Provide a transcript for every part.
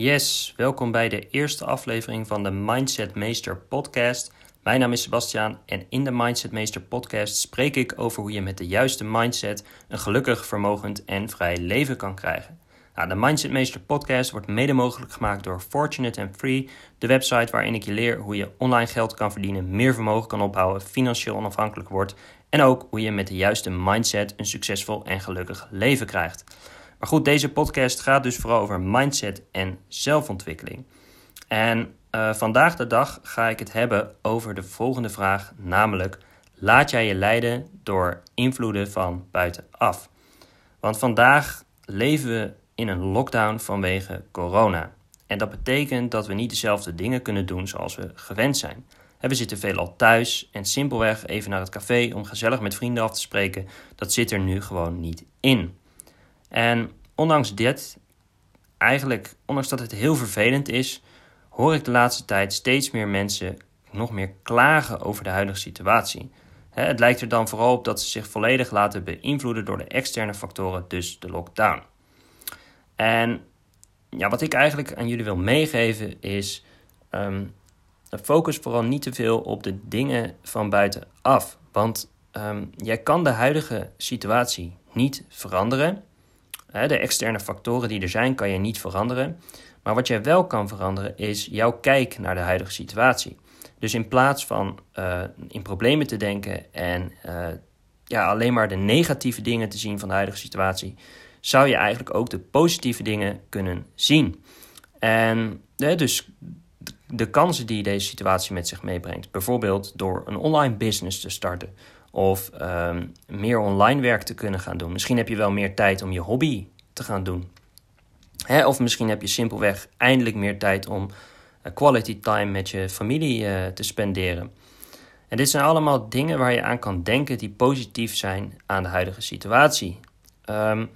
Yes, welkom bij de eerste aflevering van de Mindset Meester podcast. Mijn naam is Sebastiaan en in de Mindset Meester podcast spreek ik over hoe je met de juiste mindset een gelukkig, vermogend en vrij leven kan krijgen. Nou, de Mindset Meester podcast wordt mede mogelijk gemaakt door Fortunate and Free, de website waarin ik je leer hoe je online geld kan verdienen, meer vermogen kan opbouwen, financieel onafhankelijk wordt en ook hoe je met de juiste mindset een succesvol en gelukkig leven krijgt. Maar goed, deze podcast gaat dus vooral over mindset en zelfontwikkeling. En uh, vandaag de dag ga ik het hebben over de volgende vraag, namelijk: laat jij je leiden door invloeden van buitenaf? Want vandaag leven we in een lockdown vanwege corona. En dat betekent dat we niet dezelfde dingen kunnen doen zoals we gewend zijn. We zitten veelal thuis en simpelweg even naar het café om gezellig met vrienden af te spreken, dat zit er nu gewoon niet in. En ondanks dit, eigenlijk, ondanks dat het heel vervelend is, hoor ik de laatste tijd steeds meer mensen nog meer klagen over de huidige situatie. Het lijkt er dan vooral op dat ze zich volledig laten beïnvloeden door de externe factoren, dus de lockdown. En ja, wat ik eigenlijk aan jullie wil meegeven is: um, focus vooral niet te veel op de dingen van buitenaf. Want um, jij kan de huidige situatie niet veranderen. De externe factoren die er zijn, kan je niet veranderen. Maar wat jij wel kan veranderen, is jouw kijk naar de huidige situatie. Dus in plaats van uh, in problemen te denken en uh, ja, alleen maar de negatieve dingen te zien van de huidige situatie, zou je eigenlijk ook de positieve dingen kunnen zien. En dus de kansen die deze situatie met zich meebrengt, bijvoorbeeld door een online business te starten of um, meer online werk te kunnen gaan doen. Misschien heb je wel meer tijd om je hobby te gaan doen. Hè, of misschien heb je simpelweg eindelijk meer tijd om uh, quality time met je familie uh, te spenderen. En dit zijn allemaal dingen waar je aan kan denken die positief zijn aan de huidige situatie. Um,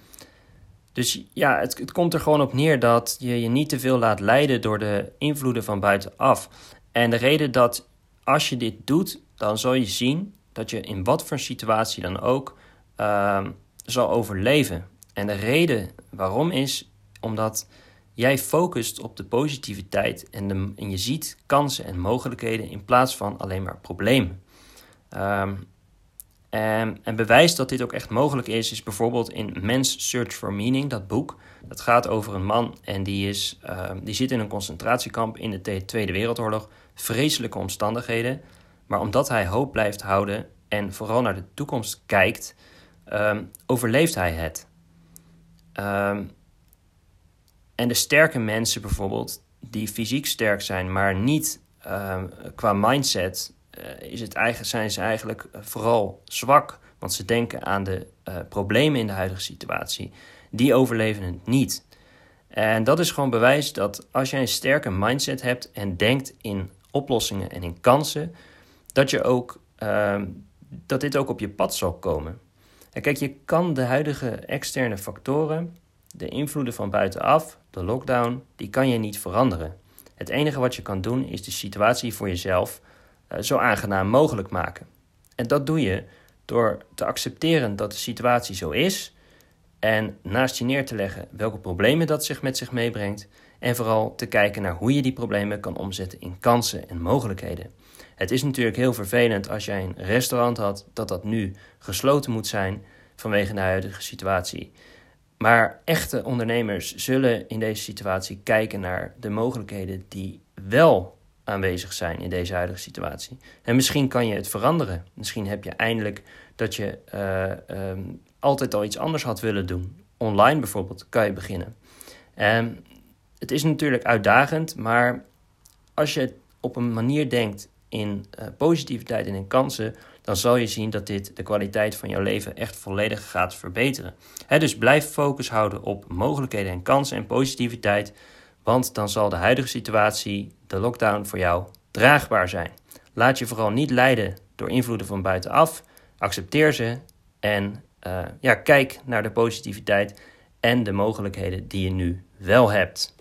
dus ja, het, het komt er gewoon op neer dat je je niet te veel laat leiden door de invloeden van buitenaf. En de reden dat als je dit doet, dan zal je zien dat je in wat voor situatie dan ook uh, zal overleven. En de reden waarom is omdat jij focust op de positiviteit en, de, en je ziet kansen en mogelijkheden in plaats van alleen maar problemen. Um, en, en bewijs dat dit ook echt mogelijk is, is bijvoorbeeld in Men's Search for Meaning, dat boek. Dat gaat over een man en die, is, uh, die zit in een concentratiekamp in de Tweede Wereldoorlog. Vreselijke omstandigheden. Maar omdat hij hoop blijft houden en vooral naar de toekomst kijkt, um, overleeft hij het. Um, en de sterke mensen bijvoorbeeld, die fysiek sterk zijn, maar niet um, qua mindset uh, is het zijn ze eigenlijk eh, vooral zwak. Want ze denken aan de uh, problemen in de huidige situatie. Die overleven het niet. En dat is gewoon bewijs dat als jij een sterke mindset hebt en denkt in oplossingen en in kansen, dat, je ook, uh, dat dit ook op je pad zal komen. En kijk, je kan de huidige externe factoren, de invloeden van buitenaf, de lockdown, die kan je niet veranderen. Het enige wat je kan doen is de situatie voor jezelf uh, zo aangenaam mogelijk maken. En dat doe je door te accepteren dat de situatie zo is en naast je neer te leggen welke problemen dat zich met zich meebrengt en vooral te kijken naar hoe je die problemen kan omzetten in kansen en mogelijkheden. Het is natuurlijk heel vervelend als jij een restaurant had dat dat nu gesloten moet zijn vanwege de huidige situatie. Maar echte ondernemers zullen in deze situatie kijken naar de mogelijkheden die wel aanwezig zijn in deze huidige situatie. En misschien kan je het veranderen. Misschien heb je eindelijk dat je uh, um, altijd al iets anders had willen doen. Online bijvoorbeeld kan je beginnen. En het is natuurlijk uitdagend, maar als je op een manier denkt in uh, positiviteit en in kansen, dan zal je zien dat dit de kwaliteit van jouw leven echt volledig gaat verbeteren. He, dus blijf focus houden op mogelijkheden en kansen en positiviteit, want dan zal de huidige situatie, de lockdown voor jou, draagbaar zijn. Laat je vooral niet leiden door invloeden van buitenaf, accepteer ze en uh, ja, kijk naar de positiviteit en de mogelijkheden die je nu wel hebt.